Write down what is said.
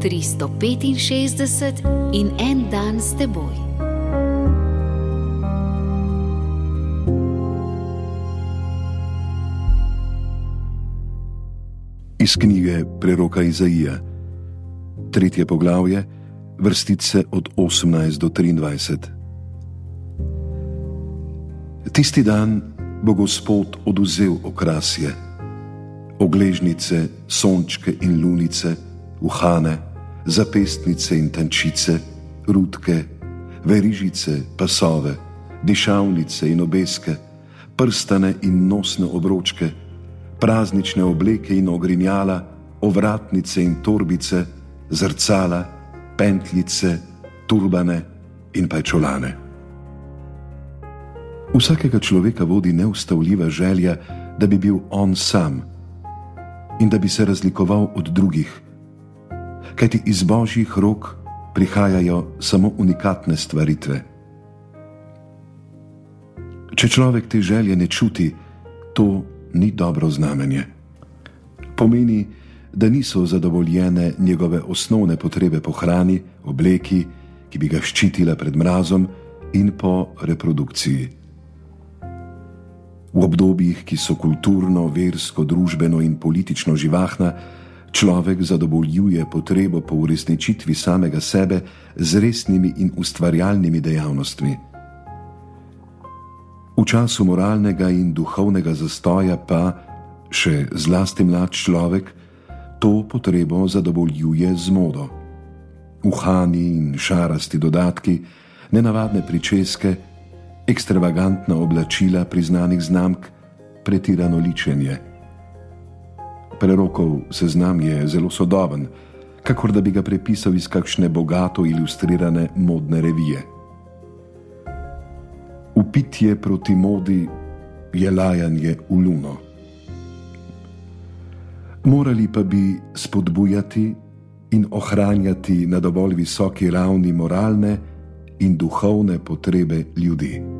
365 in en dan s teboj. Iz knjige preroka Izaija, tretje poglavje, vrstice od 18 do 23. Tisti dan bo Gospod oduzel okrasje, ogležnice, sončke in lunice, uhane, zapestnice in tančice, rudke, verižice, pasove, dišavnice in obeske, prstane in nosne obročke, praznične obleke in ogrinjala, ovratnice in torbice, zrcala, pentljice, turbane in pajčolane. Vsakega človeka vodi neustavljiva želja, da bi bil on sam in da bi se razlikoval od drugih, kajti iz božjih rok prihajajo samo unikatne stvaritve. Če človek te želje ne čuti, to ni dobro znamenje. Pomeni, da niso zadovoljene njegove osnovne potrebe po hrani, obleki, ki bi ga ščitila pred mrazom in po reprodukciji. V obdobjih, ki so kulturno, versko, družbeno in politično živahna, človek zadovoljuje potrebo po uresničitvi samega sebe z resnimi in ustvarjalnimi dejavnostmi. V času moralnega in duhovnega zastoja pa, še zlasti mlad človek, to potrebo zadovoljuje z modo. Uhani in šarasti dodatki, nenavadne pričeske, ekstravagantna oblačila priznanih znamk, pretirano ličenje. Prerokov seznam je zelo sodoben, kakor da bi ga prepisal iz kakšne bogato ilustrirane modne revije. Upitje proti modi je lajanje v luno. Morali pa bi spodbujati in ohranjati na dovolj visoki ravni moralne in duhovne potrebe ljudi.